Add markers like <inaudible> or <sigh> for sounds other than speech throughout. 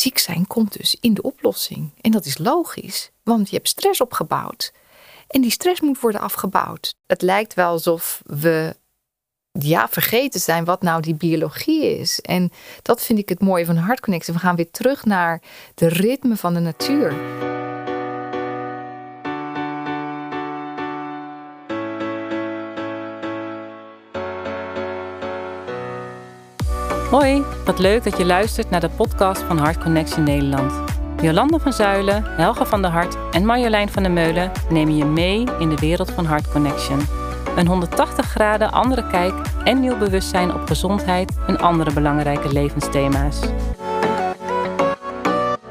ziek zijn komt dus in de oplossing. En dat is logisch, want je hebt stress opgebouwd. En die stress moet worden afgebouwd. Het lijkt wel alsof we ja, vergeten zijn wat nou die biologie is. En dat vind ik het mooie van Heart We gaan weer terug naar de ritme van de natuur. Hoi, wat leuk dat je luistert naar de podcast van Heart Connection Nederland. Jolanda van Zuilen, Helga van der Hart en Marjolein van der Meulen nemen je mee in de wereld van Heart Connection. Een 180 graden andere kijk en nieuw bewustzijn op gezondheid en andere belangrijke levensthema's.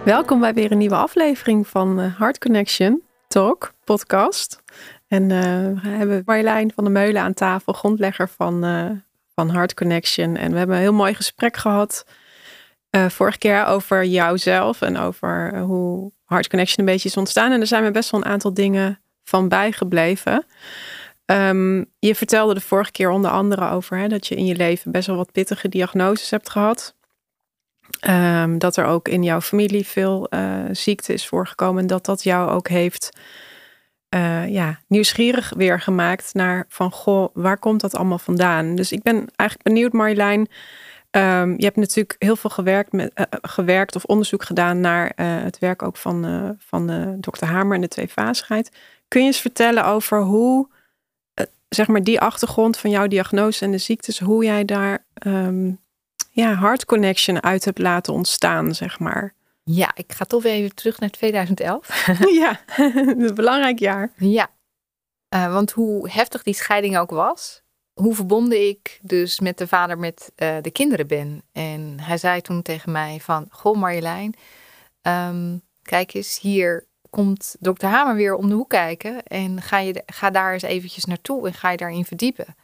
Welkom bij weer een nieuwe aflevering van eh, Heart Connection Talk podcast. En uh, we hebben Marjolein van der Meulen aan tafel, grondlegger van uh, van Heart Connection. En we hebben een heel mooi gesprek gehad uh, vorige keer over jouzelf en over uh, hoe Heart Connection een beetje is ontstaan. En er zijn me best wel een aantal dingen van bijgebleven. Um, je vertelde de vorige keer onder andere over hè, dat je in je leven best wel wat pittige diagnoses hebt gehad. Um, dat er ook in jouw familie veel uh, ziekte is voorgekomen. En dat dat jou ook heeft uh, ja, nieuwsgierig weer gemaakt naar van goh, waar komt dat allemaal vandaan? Dus ik ben eigenlijk benieuwd, Marjolein. Um, je hebt natuurlijk heel veel gewerkt, met, uh, gewerkt of onderzoek gedaan naar het werk ook van, van dokter Hamer en de tweefasigheid. Kun je eens vertellen over hoe, zeg maar, die achtergrond van jouw diagnose en de ziektes, hoe jij daar um, ja, heart connection uit hebt laten ontstaan, zeg maar? Ja, ik ga toch weer even terug naar 2011. <laughs> ja, <laughs> een belangrijk jaar. Ja, uh, want hoe heftig die scheiding ook was, hoe verbonden ik dus met de vader met uh, de kinderen ben. En hij zei toen tegen mij van, goh Marjolein, um, kijk eens, hier komt dokter Hamer weer om de hoek kijken. En ga, je, ga daar eens eventjes naartoe en ga je daarin verdiepen.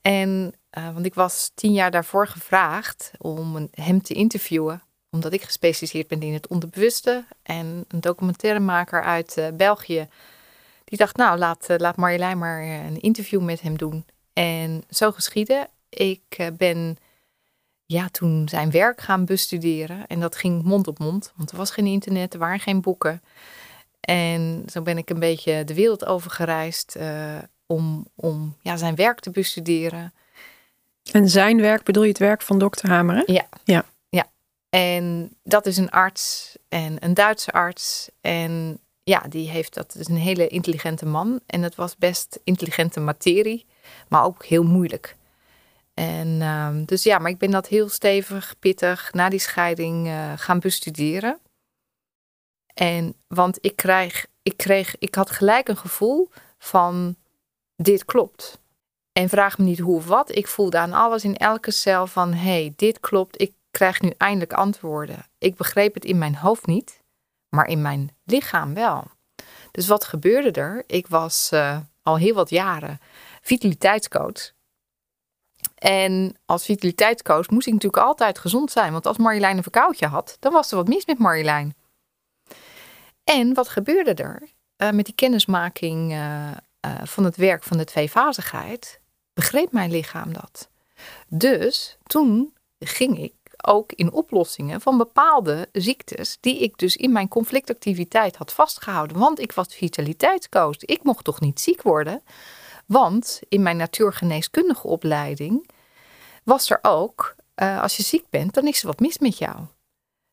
En, uh, want ik was tien jaar daarvoor gevraagd om hem te interviewen omdat ik gespecialiseerd ben in het onderbewuste. En een documentairemaker uit uh, België. Die dacht, nou, laat, uh, laat Marjolein maar eh, een interview met hem doen. En zo geschiedde. Ik ben ja, toen zijn werk gaan bestuderen. En dat ging mond op mond. Want er was geen internet, er waren geen boeken. En zo ben ik een beetje de wereld over gereisd om, om ja, zijn werk te bestuderen. En zijn werk, bedoel je het werk van dokter Hamer? Hè? Ja. ja. En dat is een arts en een Duitse arts. En ja, die heeft dat. is een hele intelligente man. En het was best intelligente materie, maar ook heel moeilijk. En uh, dus ja, maar ik ben dat heel stevig, pittig na die scheiding uh, gaan bestuderen. En want ik krijg, ik kreeg, ik had gelijk een gevoel van dit klopt. En vraag me niet hoe of wat. Ik voelde aan alles in elke cel van hé, hey, dit klopt. Ik krijg nu eindelijk antwoorden. Ik begreep het in mijn hoofd niet, maar in mijn lichaam wel. Dus wat gebeurde er? Ik was uh, al heel wat jaren vitaliteitscoach. En als vitaliteitscoach moest ik natuurlijk altijd gezond zijn. Want als Marjolein een verkoudje had, dan was er wat mis met Marjolein. En wat gebeurde er? Uh, met die kennismaking uh, van het werk van de tweefazigheid, begreep mijn lichaam dat. Dus toen ging ik ook in oplossingen van bepaalde ziektes die ik dus in mijn conflictactiviteit had vastgehouden. Want ik was vitaliteitscoach. Ik mocht toch niet ziek worden? Want in mijn natuurgeneeskundige opleiding was er ook, uh, als je ziek bent, dan is er wat mis met jou.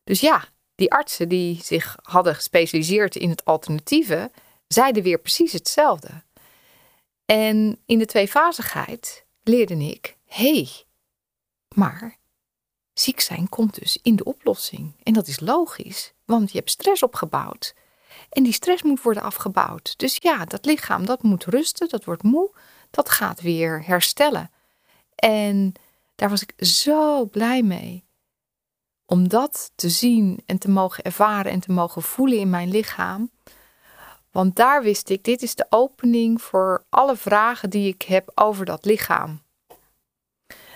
Dus ja, die artsen die zich hadden gespecialiseerd in het alternatieve, zeiden weer precies hetzelfde. En in de tweefazigheid leerde ik, hé, hey, maar Ziek zijn komt dus in de oplossing. En dat is logisch, want je hebt stress opgebouwd. En die stress moet worden afgebouwd. Dus ja, dat lichaam dat moet rusten, dat wordt moe, dat gaat weer herstellen. En daar was ik zo blij mee. Om dat te zien en te mogen ervaren en te mogen voelen in mijn lichaam. Want daar wist ik, dit is de opening voor alle vragen die ik heb over dat lichaam.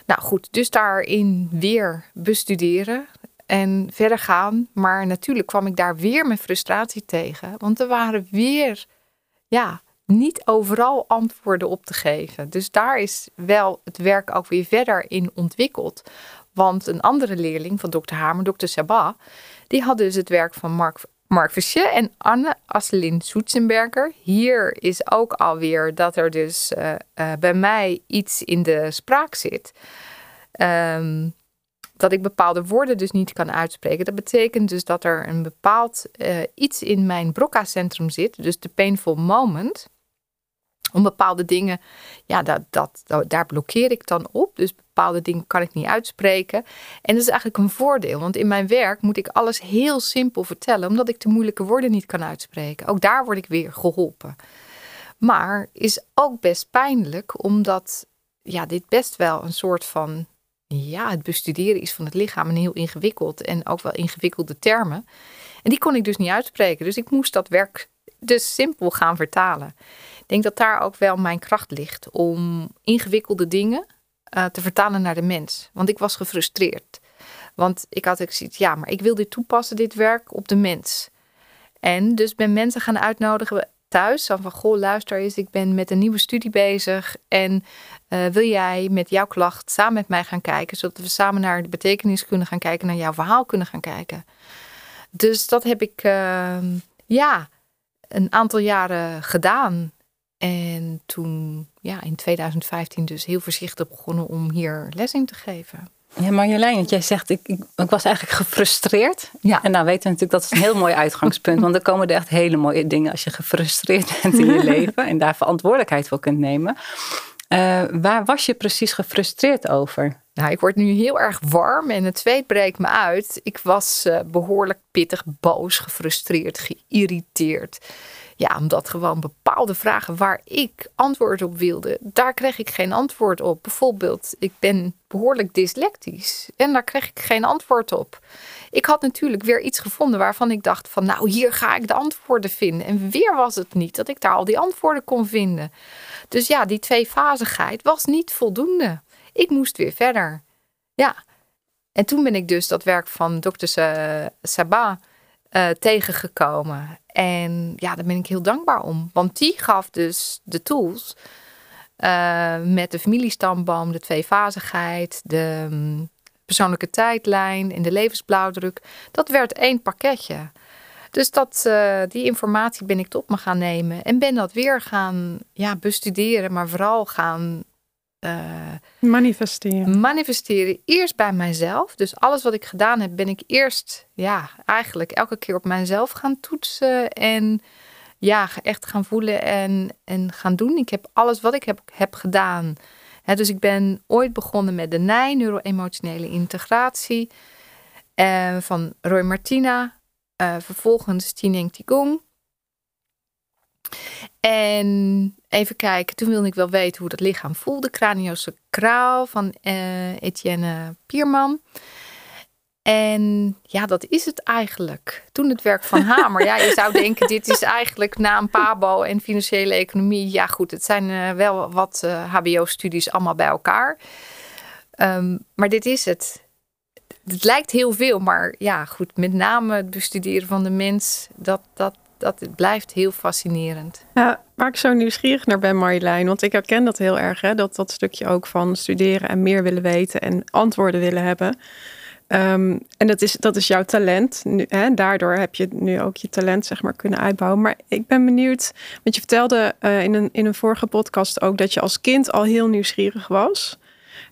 Nou goed, dus daarin weer bestuderen en verder gaan. Maar natuurlijk kwam ik daar weer mijn frustratie tegen. Want er waren weer, ja, niet overal antwoorden op te geven. Dus daar is wel het werk ook weer verder in ontwikkeld. Want een andere leerling van dokter Hamer, dokter Sabah, die had dus het werk van Mark, Mark Fischer en Anne Asselin Soetsenberger. Hier is ook alweer dat er dus uh, uh, bij mij iets in de spraak zit. Um, dat ik bepaalde woorden dus niet kan uitspreken. Dat betekent dus dat er een bepaald uh, iets in mijn Broca-centrum zit, dus de painful moment. Om bepaalde dingen, ja, dat, daar blokkeer ik dan op. Dus bepaalde dingen kan ik niet uitspreken. En dat is eigenlijk een voordeel, want in mijn werk moet ik alles heel simpel vertellen, omdat ik de moeilijke woorden niet kan uitspreken. Ook daar word ik weer geholpen. Maar is ook best pijnlijk, omdat ja, dit best wel een soort van ja, het bestuderen is van het lichaam en heel ingewikkeld en ook wel ingewikkelde termen. En die kon ik dus niet uitspreken. Dus ik moest dat werk dus simpel gaan vertalen. Denk dat daar ook wel mijn kracht ligt om ingewikkelde dingen uh, te vertalen naar de mens. Want ik was gefrustreerd. Want ik had zoiets, ja, maar ik wil dit toepassen, dit werk, op de mens. En dus ben mensen gaan uitnodigen thuis. Van goh, luister eens, ik ben met een nieuwe studie bezig. En uh, wil jij met jouw klacht samen met mij gaan kijken, zodat we samen naar de betekenis kunnen gaan kijken, naar jouw verhaal kunnen gaan kijken. Dus dat heb ik uh, ja, een aantal jaren gedaan. En toen ja, in 2015 dus heel voorzichtig begonnen om hier les in te geven. Ja, Marjolein, want jij zegt, ik, ik, ik, was eigenlijk gefrustreerd. Ja. En nou weten we natuurlijk, dat is een heel mooi uitgangspunt. want er komen er echt hele mooie dingen als je gefrustreerd bent in je <laughs> leven. En daar verantwoordelijkheid voor kunt nemen. Uh, waar was je precies gefrustreerd over? Nou, ik word nu heel erg warm en het zweet breekt me uit. Ik was uh, behoorlijk pittig, boos, gefrustreerd, geïrriteerd. Ja, omdat gewoon bepaalde vragen waar ik antwoord op wilde, daar kreeg ik geen antwoord op. Bijvoorbeeld, ik ben behoorlijk dyslectisch en daar kreeg ik geen antwoord op. Ik had natuurlijk weer iets gevonden waarvan ik dacht van nou, hier ga ik de antwoorden vinden. En weer was het niet dat ik daar al die antwoorden kon vinden. Dus ja, die tweefazigheid was niet voldoende. Ik moest weer verder. Ja. En toen ben ik dus dat werk van dokter Sabah uh, tegengekomen. En ja, daar ben ik heel dankbaar om. Want die gaf dus de tools uh, met de familiestamboom, de tweefazigheid, de um, persoonlijke tijdlijn en de levensblauwdruk. Dat werd één pakketje. Dus dat, uh, die informatie ben ik tot me gaan nemen en ben dat weer gaan ja, bestuderen, maar vooral gaan uh, manifesteren. Manifesteren. Eerst bij mijzelf. Dus alles wat ik gedaan heb, ben ik eerst, ja, eigenlijk elke keer op mijzelf gaan toetsen. En ja, echt gaan voelen en, en gaan doen. Ik heb alles wat ik heb, heb gedaan. dus ik ben ooit begonnen met de NIJ, neuro-emotionele integratie. Uh, van Roy Martina. Uh, vervolgens Tineng Qigong. En even kijken, toen wilde ik wel weten hoe dat lichaam voelde. Craniosacraal van uh, Etienne Pierman. En ja, dat is het eigenlijk. Toen het werk van Hamer. ja, je zou denken, <laughs> dit is eigenlijk na een PABO en financiële economie. Ja, goed, het zijn uh, wel wat uh, eh, HBO-studies allemaal bij elkaar. Um, maar dit is het. Het lijkt heel veel, maar ja, goed, met name het bestuderen van de mens, dat, dat, dat blijft heel fascinerend. Ja, waar ik zo nieuwsgierig naar ben, Marjolein, want ik herken dat heel erg, hè, dat, dat stukje ook van studeren en meer willen weten en antwoorden willen hebben. Um, en dat is, dat is jouw talent. Hè, daardoor heb je nu ook je talent zeg maar, kunnen uitbouwen. Maar ik ben benieuwd, want je vertelde uh, in, een, in een vorige podcast ook dat je als kind al heel nieuwsgierig was.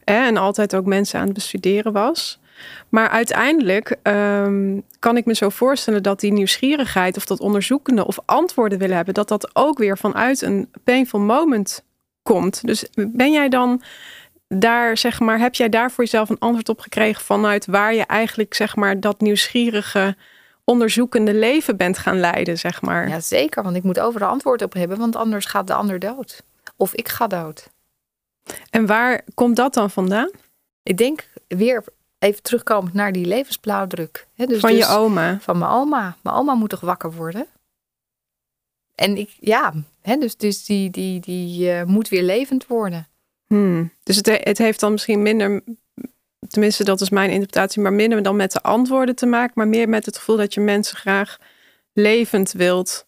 Hè, en altijd ook mensen aan het bestuderen was. Maar uiteindelijk um, kan ik me zo voorstellen dat die nieuwsgierigheid of dat onderzoekende of antwoorden willen hebben, dat dat ook weer vanuit een painful moment komt. Dus ben jij dan daar, zeg maar, heb jij daar voor jezelf een antwoord op gekregen vanuit waar je eigenlijk, zeg maar, dat nieuwsgierige, onderzoekende leven bent gaan leiden, zeg maar? Ja, zeker, want ik moet overal antwoord op hebben, want anders gaat de ander dood. Of ik ga dood. En waar komt dat dan vandaan? Ik denk weer even terugkomend naar die levensblauwdruk. Hè, dus van je dus oma? Van mijn oma. Mijn oma moet toch wakker worden? En ik, ja, hè, dus, dus die, die, die uh, moet weer levend worden. Hmm. Dus het, het heeft dan misschien minder, tenminste dat is mijn interpretatie, maar minder dan met de antwoorden te maken, maar meer met het gevoel dat je mensen graag levend wilt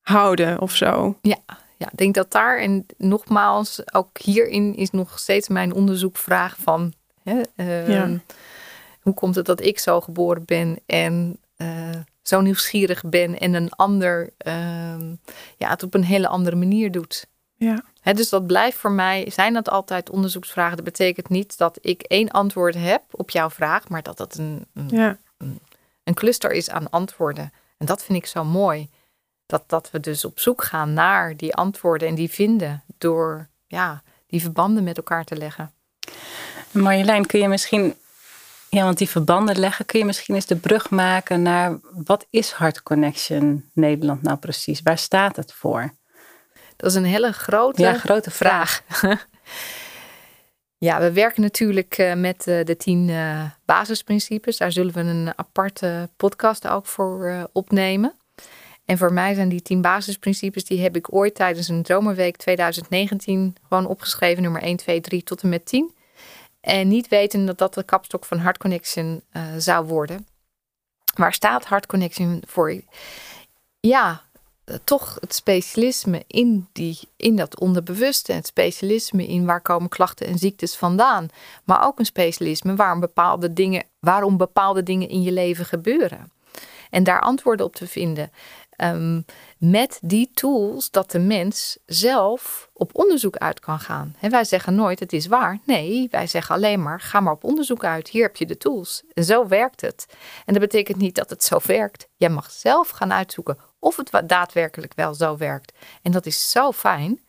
houden of zo. Ja, ja, ik denk dat daar, en nogmaals, ook hierin is nog steeds mijn onderzoekvraag van Hè? Ehm, Ja. Hoe komt het dat ik zo geboren ben en eh, zo nieuwsgierig ben en een ander ehm, ja, het op een hele andere manier doet? Ja. Hè, dus dat blijft voor mij, zijn dat altijd onderzoeksvragen. Dat betekent niet dat ik één antwoord heb op jouw vraag, maar dat dat een, een, Ja. een cluster is aan antwoorden. En dat vind ik zo mooi. Dat, dat we dus op zoek gaan naar die antwoorden en die vinden door ja, die verbanden met elkaar te leggen. Marjolein, kun je misschien, ja, want die verbanden leggen, kun je misschien eens de brug maken naar wat is Heart Connection Nederland nou precies? Waar staat het voor? Dat is een hele grote, Ja, grote vraag. <laughs> ja, we werken natuurlijk eh, met eh, de tien eh, basisprincipes. Daar zullen we een aparte podcast ook voor opnemen. En voor mij zijn die tien basisprincipes, die heb ik ooit tijdens een zomerweek 2019 gewoon opgeschreven, nummer 1, 2, 3 tot en met 10. En niet weten dat dat de kapstok van Heart Connection eh, zou worden. Waar staat Heart Connection voor? Ja, eh, toch het specialisme in, die, in dat onderbewuste. Het specialisme in waar komen klachten en ziektes vandaan. Maar ook een specialisme waarom bepaalde dingen, waarom bepaalde dingen in je leven gebeuren. En daar antwoorden op te vinden. Ehm, met die tools dat de mens zelf op onderzoek uit kan gaan. En wij zeggen nooit het is waar. Nee, wij zeggen alleen maar ga maar op onderzoek uit. Hier heb je de tools. En zo werkt het. En dat betekent niet dat het zo werkt. Jij mag zelf gaan uitzoeken of het daadwerkelijk wel zo werkt. En dat is zo fijn.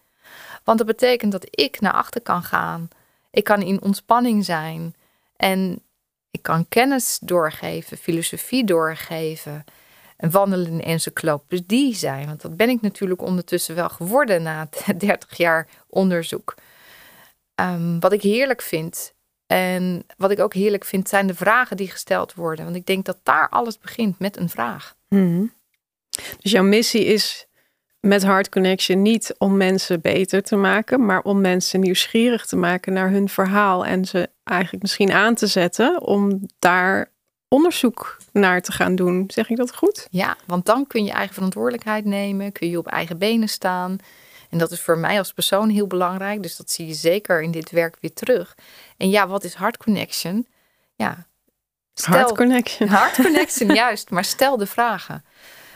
Want dat betekent dat ik naar achter kan gaan. Ik kan in ontspanning zijn. En ik kan kennis doorgeven, filosofie doorgeven. Een wandelende encyclopedie zijn. Want dat ben ik natuurlijk ondertussen wel geworden na 30 <laughs> jaar onderzoek. Ehm, wat ik heerlijk vind. En wat ik ook heerlijk vind, zijn de vragen die gesteld worden. Want ik denk dat daar alles begint met een vraag. Mhm. Dus jouw missie is met Heart Connection niet om mensen beter te maken, maar om mensen nieuwsgierig te maken naar hun verhaal en ze eigenlijk misschien aan te zetten om daar onderzoek naar te gaan doen. Zeg ik dat goed? Ja, want dan kun je eigen verantwoordelijkheid nemen, kun je op eigen benen staan. En dat is voor mij als persoon heel belangrijk. Dus dat zie je zeker in dit werk weer terug. En ja, wat is Heart Connection? Ja, Heart Connection. Heart Connection, <laughs> juist. Maar stel de vragen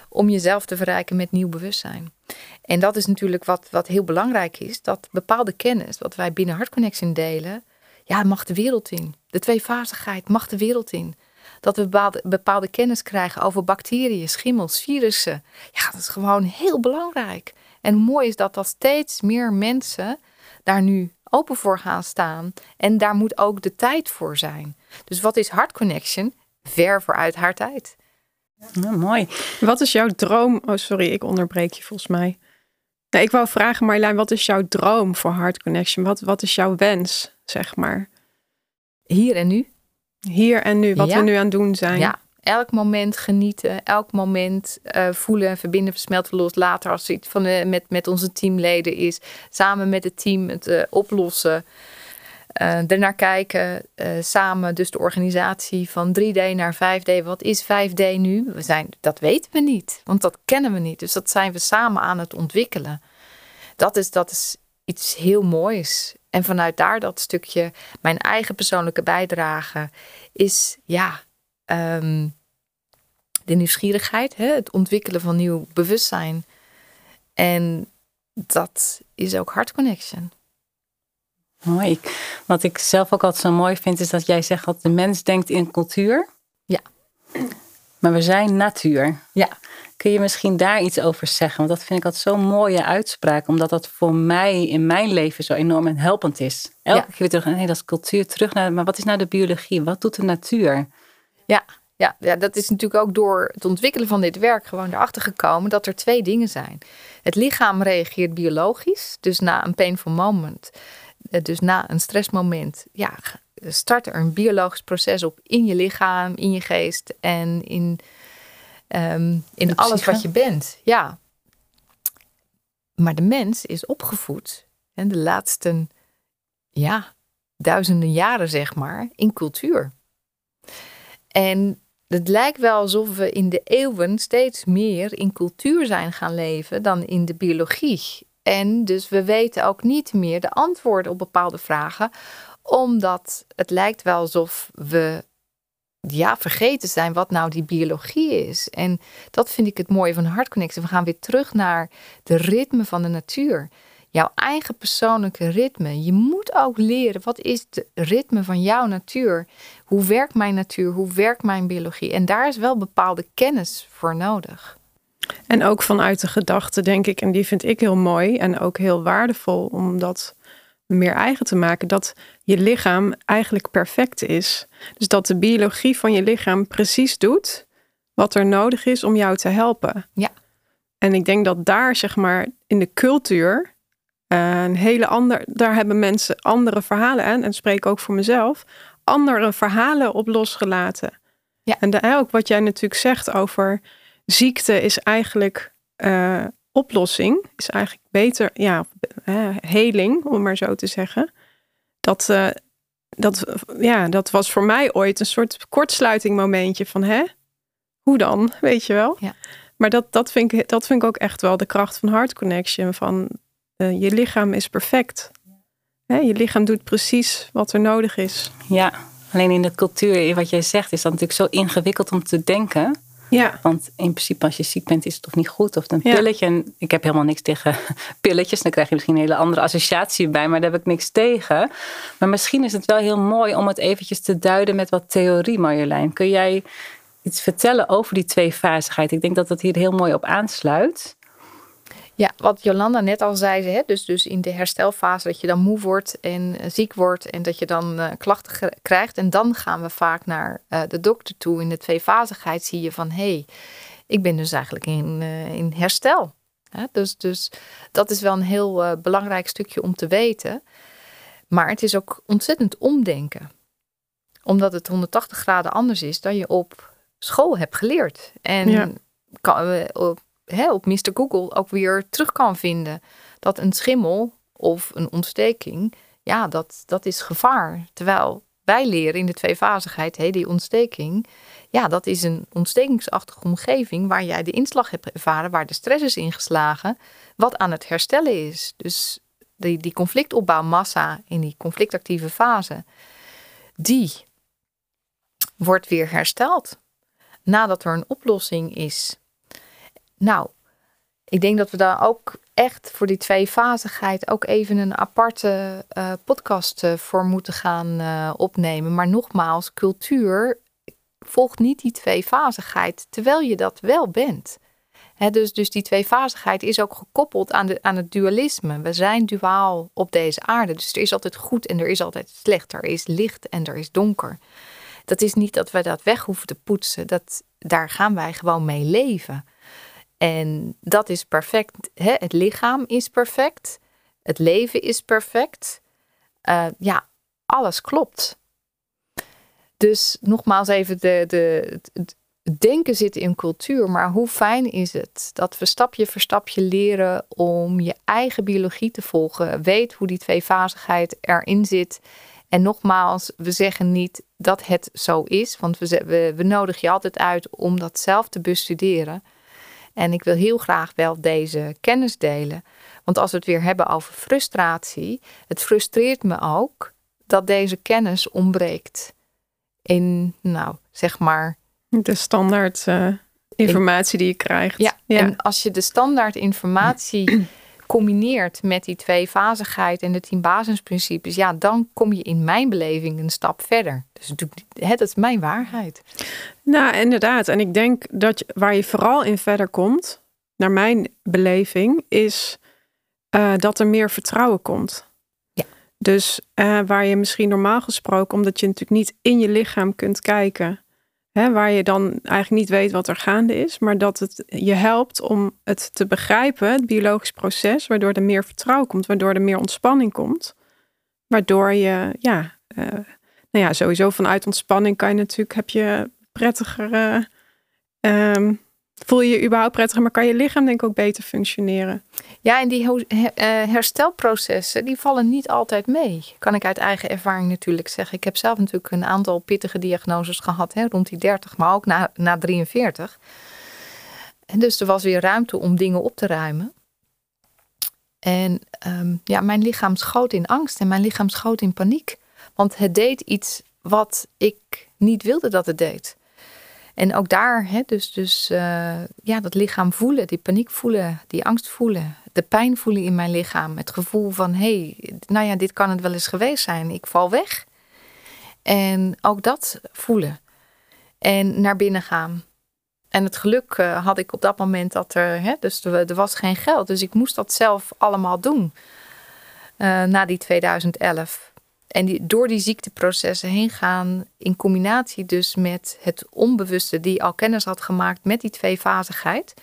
om jezelf te verrijken met nieuw bewustzijn. En dat is natuurlijk wat, wat heel belangrijk is. Dat bepaalde kennis, wat wij binnen Heart Connection delen, ja, mag de wereld in. De tweefazigheid mag de wereld in. Dat we bepaalde, bepaalde kennis krijgen over bacteriën, schimmels, virussen. Ja, dat is gewoon heel belangrijk. En mooi is dat dat steeds meer mensen daar nu open voor gaan staan. En daar moet ook de tijd voor zijn. Dus wat is Heart Connection? Ver vooruit haar tijd. Ja, mooi. Wat is jouw droom? Oh, sorry, ik onderbreek je volgens mij. Nee, ik wou vragen, Marjolein, wat is jouw droom voor Heart Connection? Wat, wat is jouw wens, zeg maar? Hier en nu. Hier en nu, wat Ja. we nu aan het doen zijn. Ja, elk moment genieten, elk moment eh, voelen, verbinden, versmelten, loslaten. Als het van de, met, met onze teamleden is, samen met het team het eh, oplossen. Eh ernaar kijken, eh, samen dus de organisatie van 3D naar 5D. Wat is 5D nu? We zijn, dat weten we niet, want dat kennen we niet. Dus dat zijn we samen aan het ontwikkelen. Dat is, dat is iets heel moois. En vanuit daar dat stukje, mijn eigen persoonlijke bijdrage, is ja, ehm, de nieuwsgierigheid, hè, het ontwikkelen van nieuw bewustzijn. En dat is ook Heart Connection. Mooi. Wat ik zelf ook altijd zo mooi vind, is dat jij zegt dat de mens denkt in cultuur. Ja. Maar we zijn natuur. Ja. Kun je misschien daar iets over zeggen? Want dat vind ik altijd zo'n mooie uitspraak, omdat dat voor mij in mijn leven zo enorm en helpend is. Elke Ja. keer weer terug, nee, dat is cultuur, terug naar, maar wat is nou de biologie? Wat doet de natuur? Ja, ja, ja, dat is natuurlijk ook door het ontwikkelen van dit werk gewoon erachter gekomen dat er twee dingen zijn. Het lichaam reageert biologisch, dus na een painful moment, eh, dus na een stressmoment, ja, start er een biologisch proces op in je lichaam, in je geest en in, ehm, in alles wat je bent. Ja. Maar de mens is opgevoed en de laatste, ja, duizenden jaren zeg maar, in cultuur. En het lijkt wel alsof we in de eeuwen steeds meer in cultuur zijn gaan leven dan in de biologie. En dus we weten ook niet meer de antwoorden op bepaalde vragen, Omdat het lijkt wel alsof we ja, vergeten zijn wat nou die biologie is. En dat vind ik het mooie van Hartconnectie. We gaan weer terug naar de ritme van de natuur. Jouw eigen persoonlijke ritme. Je moet ook leren wat is het ritme van jouw natuur. Hoe werkt mijn natuur? Hoe werkt mijn biologie? En daar is wel bepaalde kennis voor nodig. En ook vanuit de gedachte, denk ik, en die vind ik heel mooi en ook heel waardevol om dat meer eigen te maken, dat je lichaam eigenlijk perfect is. Dus dat de biologie van je lichaam precies doet wat er nodig is om jou te helpen. Ja. En ik denk dat daar, zeg maar, in de cultuur eh, een hele ander, daar hebben mensen andere verhalen aan, en spreek ook voor mezelf, andere verhalen op losgelaten. Ja. En de, ook wat jij natuurlijk zegt over ziekte is eigenlijk uh, oplossing, is eigenlijk beter, ja, heling, om maar zo te zeggen. Dat, uh, dat, ja, dat was voor mij ooit een soort kortsluiting momentje van, hè, hoe dan, weet je wel? Ja. Maar dat, dat, vind ik, dat vind ik ook echt wel de kracht van Heart Connection, van uh, je lichaam is perfect. Hè, je lichaam doet precies wat er nodig is. Ja, alleen in de cultuur, wat jij zegt, is dat natuurlijk zo ingewikkeld om te denken. Ja. Want in principe als je ziek bent is het toch niet goed. Of een pilletje. En ik heb helemaal niks tegen <laughs> pilletjes. Dan krijg je misschien een hele andere associatie bij. Maar daar heb ik niks tegen. Maar misschien is het wel heel mooi om het eventjes te duiden met wat theorie Marjolein. Kun jij iets vertellen over die tweefazigheid? Ik denk dat dat hier heel mooi op aansluit. Ja, wat Jolanda net al zei, hè, dus, dus in de herstelfase dat je dan moe wordt en uh, ziek wordt en dat je dan uh, klachten krijgt. En dan gaan we vaak naar uh, de dokter toe. In de tweefazigheid zie je van hé, hey, ik ben dus eigenlijk in, in herstel. Hè? Dus, dus dat is wel een heel belangrijk stukje om te weten. Maar het is ook ontzettend omdenken. Omdat het 180 graden anders is dan je op school hebt geleerd. En Ja. kan, op hè, op Mr. Google ook weer terug kan vinden. Dat een schimmel of een ontsteking, ja, dat, dat is gevaar. Terwijl wij leren in de tweefazigheid, hé, die ontsteking, ja, dat is een ontstekingsachtige omgeving waar jij de inslag hebt ervaren, waar de stress is ingeslagen, wat aan het herstellen is. Dus die, die conflictopbouwmassa in die conflictactieve fase, die wordt weer hersteld nadat er een oplossing is. Nou, ik denk dat we daar ook echt voor die tweefazigheid ook even een aparte uh, podcast uh, voor moeten gaan uh, opnemen. Maar nogmaals, cultuur volgt niet die tweefazigheid, terwijl je dat wel bent. Dus, dus die tweefazigheid is ook gekoppeld aan, de, aan het dualisme. We zijn duaal op deze aarde. Dus er is altijd goed en er is altijd slecht. Er is licht en er is donker. Dat is niet dat we dat weg hoeven te poetsen. Dat, daar gaan wij gewoon mee leven. En dat is perfect. Hè? Het lichaam is perfect. Het leven is perfect. Uh, ja, alles klopt. Dus nogmaals even, de, de, het denken zit in cultuur. Maar hoe fijn is het dat we stapje voor stapje leren om je eigen biologie te volgen. Weet hoe die tweefazigheid erin zit. En nogmaals, we zeggen niet dat het zo is. Want we, we, we nodigen je altijd uit om dat zelf te bestuderen. En ik wil heel graag wel deze kennis delen. Want als we het weer hebben over frustratie, het frustreert me ook dat deze kennis ontbreekt. In, nou, zeg maar. De standaard uh, informatie in, die je krijgt. Ja, ja, en als je de standaard informatie <clears throat> combineert met die tweefazigheid en de tien basisprincipes, ja, dan kom je in mijn beleving een stap verder. Dus hè, dat is mijn waarheid. Nou, inderdaad. En ik denk dat waar je vooral in verder komt, naar mijn beleving, is uh, dat er meer vertrouwen komt. Ja. Dus uh, waar je misschien normaal gesproken, omdat je natuurlijk niet in je lichaam kunt kijken, waar je dan eigenlijk niet weet wat er gaande is, maar dat het je helpt om het te begrijpen, het biologisch proces, waardoor er meer vertrouwen komt, waardoor er meer ontspanning komt, waardoor je, ja, uh, nou ja, sowieso vanuit ontspanning kan je natuurlijk, heb je prettiger, uh, um, voel je je überhaupt prettiger, maar kan je lichaam denk ik ook beter functioneren. Ja, en die herstelprocessen, die vallen niet altijd mee. Kan ik uit eigen ervaring natuurlijk zeggen. Ik heb zelf natuurlijk een aantal pittige diagnoses gehad, hè, rond die 30, maar ook na, na 43. En dus er was weer ruimte om dingen op te ruimen. En um, ja, mijn lichaam schoot in angst en mijn lichaam schoot in paniek. Want het deed iets wat ik niet wilde dat het deed. En ook daar, hè, dus, dus uh, ja, dat lichaam voelen, die paniek voelen, die angst voelen, de pijn voelen in mijn lichaam. Het gevoel van, hé, hey, nou ja, dit kan het wel eens geweest zijn. Ik val weg. En ook dat voelen. En naar binnen gaan. En het geluk uh, had ik op dat moment dat er, hè, dus er, was geen geld. Dus ik moest dat zelf allemaal doen. Uh, na die 2011. En die, door die ziekteprocessen heen gaan, in combinatie dus met het onbewuste die al kennis had gemaakt met die tweefazigheid.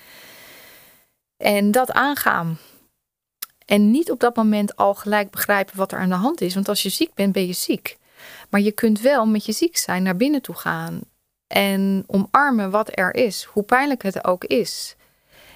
En dat aangaan. En niet op dat moment al gelijk begrijpen wat er aan de hand is. Want als je ziek bent, ben je ziek. Maar je kunt wel met je ziek zijn naar binnen toe gaan. En omarmen wat er is, hoe pijnlijk het ook is.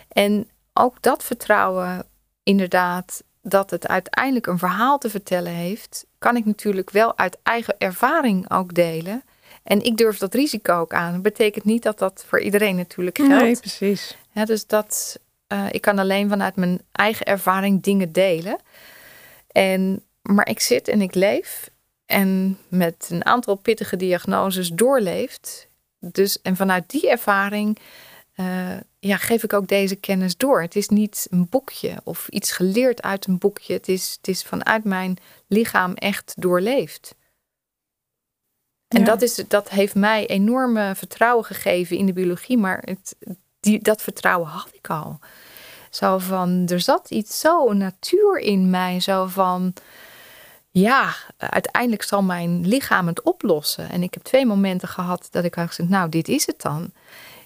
En ook dat vertrouwen, inderdaad, dat het uiteindelijk een verhaal te vertellen heeft, kan ik natuurlijk wel uit eigen ervaring ook delen. En ik durf dat risico ook aan. Dat betekent niet dat dat voor iedereen natuurlijk geldt. Nee, precies. Ja, dus dat, uh, ik kan alleen vanuit mijn eigen ervaring dingen delen. En, maar ik zit en ik leef en met een aantal pittige diagnoses doorleeft. Dus, en vanuit die ervaring uh, ja, geef ik ook deze kennis door. Het is niet een boekje of iets geleerd uit een boekje. Het is, het is vanuit mijn lichaam echt doorleefd. En dat, is, dat heeft mij enorme vertrouwen gegeven in de biologie, maar het, die, dat vertrouwen had ik al. Zo van, er zat iets zo natuur in mij, zo van, ja, uiteindelijk zal mijn lichaam het oplossen. En ik heb twee momenten gehad dat ik had gezegd, nou, dit is het dan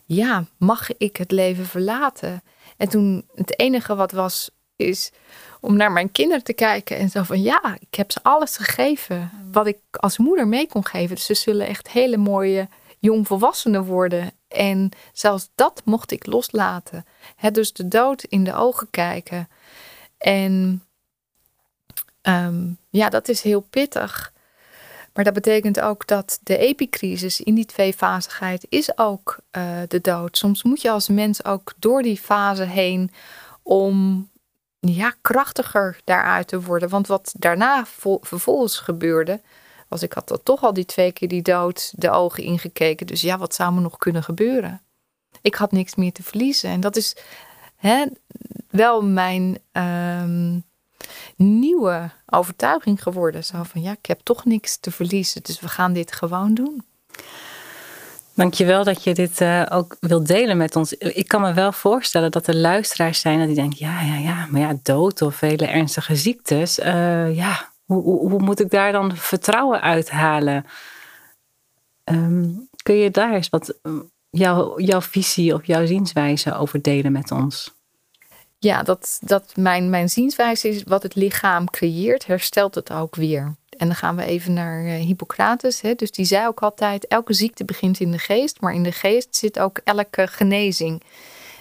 ja, mag ik het leven verlaten? En toen het enige wat was, is om naar mijn kinderen te kijken en zo van ja, ik heb ze alles gegeven wat ik als moeder mee kon geven. Dus ze zullen echt hele mooie jongvolwassenen worden. En zelfs dat mocht ik loslaten. He, dus de dood in de ogen kijken. En um, ja, dat is heel pittig. Maar dat betekent ook dat de epicrisis in die tweefazigheid is ook uh, de dood. Soms moet je als mens ook door die fase heen om ja, krachtiger daaruit te worden. Want wat daarna vervolgens gebeurde, was ik had toch al die twee keer die dood de ogen ingekeken. Dus ja, wat zou me nog kunnen gebeuren? Ik had niks meer te verliezen. En dat is hè, wel mijn um, nieuwe overtuiging geworden. Zo van ja, ik heb toch niks te verliezen, dus we gaan dit gewoon doen. Dankjewel dat je dit uh, ook wilt delen met ons. Ik kan me wel voorstellen dat er luisteraars zijn dat die denken: ja, ja, ja, maar ja, dood of hele ernstige ziektes. Uh, ja, hoe, hoe, hoe, moet ik daar dan vertrouwen uithalen? Um, kun je daar eens wat jouw, jouw visie of jouw zienswijze over delen met ons? Ja, dat, dat mijn, mijn zienswijze is wat het lichaam creëert, herstelt het ook weer. En dan gaan we even naar uh, Hippocrates. Hè? Dus die zei ook altijd: elke ziekte begint in de geest, maar in de geest zit ook elke genezing.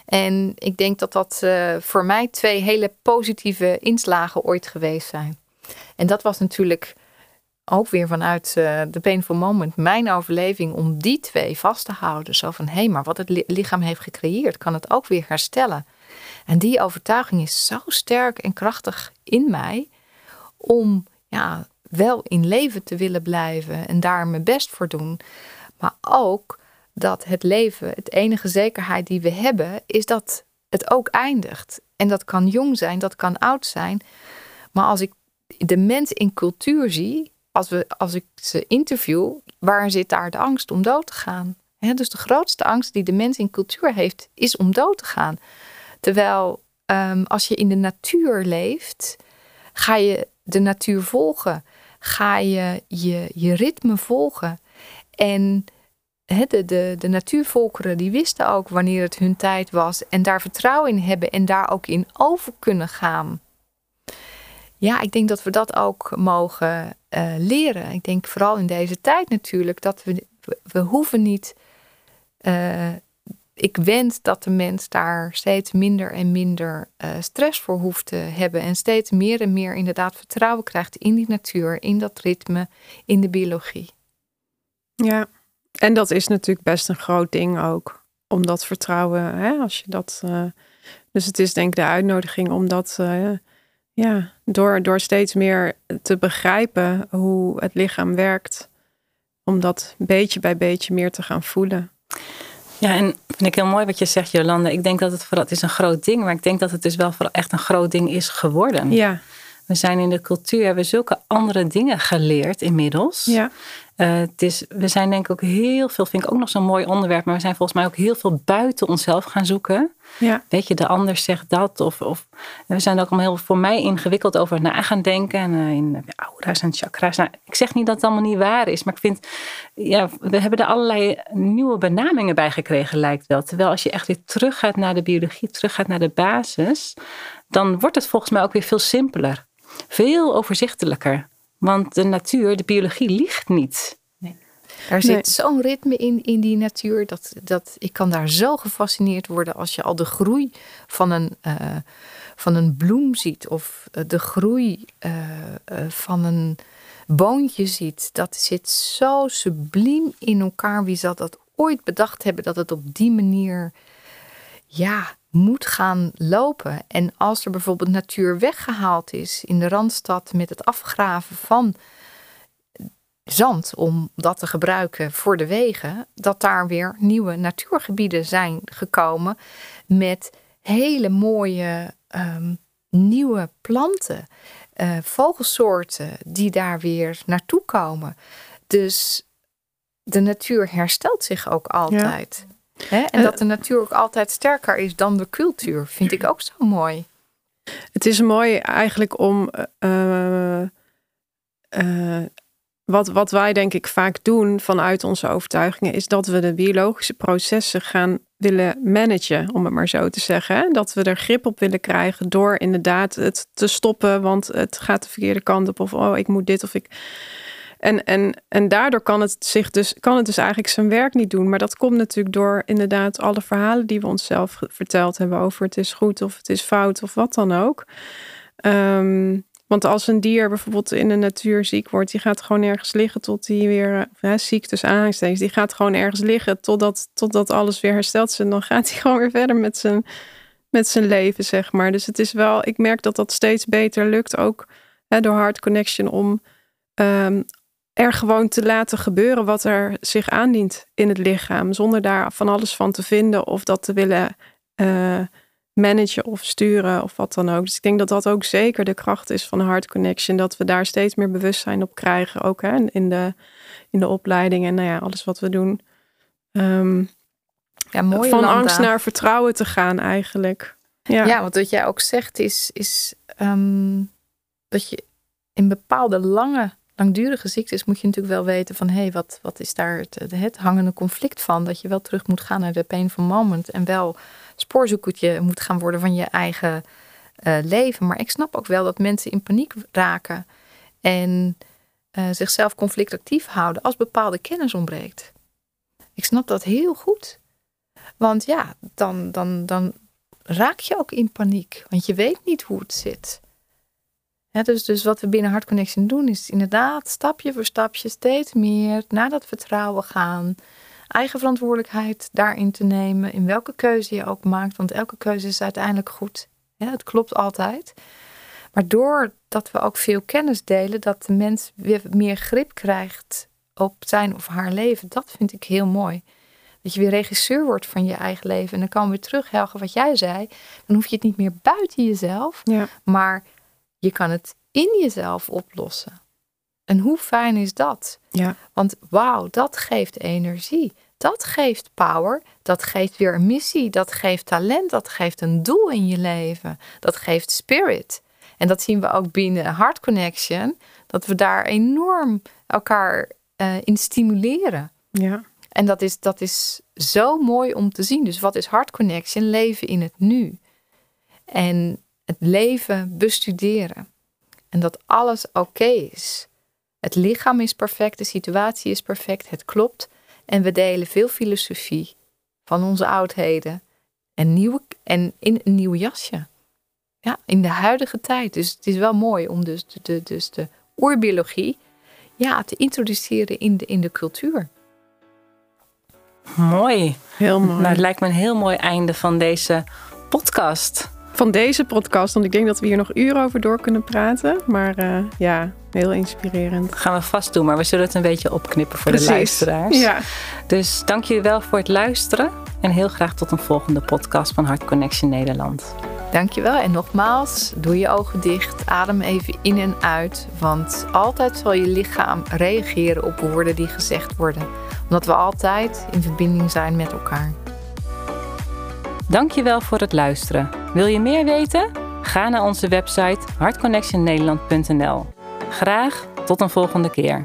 En ik denk dat dat uh, voor mij twee hele positieve inslagen ooit geweest zijn. En dat was natuurlijk ook weer vanuit uh, de Painful Moment mijn overleving om die twee vast te houden. Zo van hé, hey, maar wat het lichaam heeft gecreëerd, kan het ook weer herstellen. En die overtuiging is zo sterk en krachtig in mij om ja, wel in leven te willen blijven en daar mijn best voor doen. Maar ook dat het leven, het enige zekerheid die we hebben, is dat het ook eindigt. En dat kan jong zijn, dat kan oud zijn. Maar als ik de mens in cultuur zie, als, we, als ik ze interview, waar zit daar de angst om dood te gaan? dus de grootste angst die de mens in cultuur heeft, is om dood te gaan. Terwijl ehm, als je in de natuur leeft, ga je de natuur volgen. Ga je je, je ritme volgen. En de, de, de natuurvolkeren die wisten ook wanneer het hun tijd was. En daar vertrouwen in hebben en daar ook in over kunnen gaan. Ja, ik denk dat we dat ook mogen uh, leren. Ik denk vooral in deze tijd natuurlijk dat we, we, hoeven niet uh, ik wens dat de mens daar steeds minder en minder uh, stress voor hoeft te hebben. En steeds meer en meer inderdaad vertrouwen krijgt in die natuur, in dat ritme, in de biologie. Ja, en dat is natuurlijk best een groot ding ook. Om dat vertrouwen, hè, als je dat. Uh, dus het is denk ik de uitnodiging om dat uh, Ja, door, door steeds meer te begrijpen hoe het lichaam werkt. Om dat beetje bij beetje meer te gaan voelen. Ja, en vind ik heel mooi wat je zegt, Jolanda. Ik denk dat het vooral, het is een groot ding, maar ik denk dat het dus wel vooral echt een groot ding is geworden. Ja. We zijn in de cultuur, hebben zulke andere dingen geleerd inmiddels. Ja. Uh, het is, we zijn denk ik ook heel veel, vind ik ook nog zo'n mooi onderwerp, maar we zijn volgens mij ook heel veel buiten onszelf gaan zoeken. Ja. Weet je, de ander zegt dat. Of, of we zijn ook allemaal heel voor mij ingewikkeld over na gaan denken. En uh, in aura's en chakras. Nou, ik zeg niet dat het allemaal niet waar is, maar ik vind, ja, we hebben er allerlei nieuwe benamingen bij gekregen, lijkt wel. Terwijl als je echt weer teruggaat naar de biologie, teruggaat naar de basis, dan wordt het volgens mij ook weer veel simpeler. Veel overzichtelijker. Want de natuur, de biologie liegt niet. Nee. Er zit zo'n ritme in, in die natuur. Dat, dat ik kan daar zo gefascineerd worden als je al de groei van een, uh, van een bloem ziet. Of eh, de groei uh, van een boontje ziet. Dat zit zo subliem in elkaar. Wie zal dat ooit bedacht hebben dat het op die manier ja, moet gaan lopen. En als er bijvoorbeeld natuur weggehaald is in de randstad met het afgraven van zand om dat te gebruiken voor de wegen, dat daar weer nieuwe natuurgebieden zijn gekomen met hele mooie um, nieuwe planten, uh, vogelsoorten die daar weer naartoe komen. Dus de natuur herstelt zich ook altijd. Ja. En Eh, dat de natuur ook altijd sterker is dan de cultuur, vind ik ook zo mooi. Het is mooi eigenlijk om. Uh, uh, wat, wat wij denk ik vaak doen vanuit onze overtuigingen, is dat we de biologische processen gaan willen managen, om het maar zo te zeggen. Hè? Dat we er grip op willen krijgen door inderdaad het te stoppen, want het gaat de verkeerde kant op. Of oh, ik moet dit of ik. En, en, en daardoor kan het, zich dus, kan het dus eigenlijk zijn werk niet doen. Maar dat komt natuurlijk door inderdaad alle verhalen die we onszelf verteld hebben over het is goed of het is fout of wat dan ook. Um, want als een dier bijvoorbeeld in de natuur ziek wordt, die gaat gewoon ergens liggen tot die weer, ja, ziek dus die gaat gewoon ergens liggen totdat, totdat alles weer hersteld is. En dan gaat hij <laughs> gewoon weer verder met zijn, met zijn leven, zeg maar. Dus het is wel, ik merk dat dat steeds beter lukt, ook hè, door Heart Connection, om um, er gewoon te laten gebeuren wat er zich aandient in het lichaam. Zonder daar van alles van te vinden of dat te willen uh, managen of sturen of wat dan ook. Dus ik denk dat dat ook zeker de kracht is van Heart Connection. Dat we daar steeds meer bewustzijn op krijgen. Ook hè, in, de, in de opleiding en nou ja, alles wat we doen. Um, ja, mooi van Landa. angst naar vertrouwen te gaan eigenlijk. Ja, ja want wat jij ook zegt is, is um, dat je in bepaalde lange langdurige ziektes moet je natuurlijk wel weten van hé, hey, wat, wat is daar het, het hangende conflict van? Dat je wel terug moet gaan naar de painful moment en wel spoorzoekertje moet gaan worden van je eigen uh, leven. Maar ik snap ook wel dat mensen in paniek raken en uh, zichzelf conflictactief houden als bepaalde kennis ontbreekt. Ik snap dat heel goed. Want ja, dan, dan, dan raak je ook in paniek, want je weet niet hoe het zit. Dus, dus wat we binnen Heart Connection doen, is inderdaad stapje voor stapje steeds meer naar dat vertrouwen gaan. Eigen verantwoordelijkheid daarin te nemen, in welke keuze je ook maakt, want elke keuze is uiteindelijk goed. Ja, het klopt altijd. Maar doordat we ook veel kennis delen, dat de mens weer meer grip krijgt op zijn of haar leven, dat vind ik heel mooi. Dat je weer regisseur wordt van je eigen leven. En dan komen we weer terug, Helge, wat jij zei. Dan hoef je het niet meer buiten jezelf, ja. maar je kan het in jezelf oplossen. En hoe fijn is dat? Ja. Want wauw, dat geeft energie. Dat geeft power. Dat geeft weer een missie. Dat geeft talent. Dat geeft een doel in je leven. Dat geeft spirit. En dat zien we ook binnen Heart Connection. Dat we daar enorm elkaar uh, in stimuleren. Ja. En dat is, dat is zo mooi om te zien. Dus wat is Heart Connection? Leven in het nu. En het leven bestuderen. En dat alles oké okay is. Het lichaam is perfect, de situatie is perfect, het klopt. En we delen veel filosofie van onze oudheden. En, nieuwe, en in een nieuw jasje. Ja, in de huidige tijd. Dus het is wel mooi om dus de, de, dus de oerbiologie ja, te introduceren in de, in de cultuur. Mooi. Heel mooi. Nou, het lijkt me een heel mooi einde van deze podcast. Van deze podcast. Want ik denk dat we hier nog uren over door kunnen praten. Maar uh, ja, heel inspirerend. Gaan we vast doen, maar we zullen het een beetje opknippen voor de luisteraars. Ja. Dus dank jullie wel voor het luisteren. En heel graag tot een volgende podcast van Hart Connection Nederland. Dankjewel. En nogmaals, doe je ogen dicht. Adem even in en uit. Want altijd zal je lichaam reageren op woorden die gezegd worden. Omdat we altijd in verbinding zijn met elkaar. Dankjewel voor het luisteren. Wil je meer weten? Ga naar onze website hartconnectionnederland.nl. Graag tot een volgende keer.